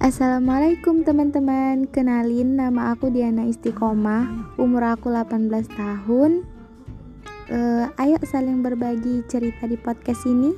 Assalamualaikum teman-teman. Kenalin nama aku Diana Istiqomah. Umur aku 18 tahun. Uh, Ayo saling berbagi cerita di podcast ini.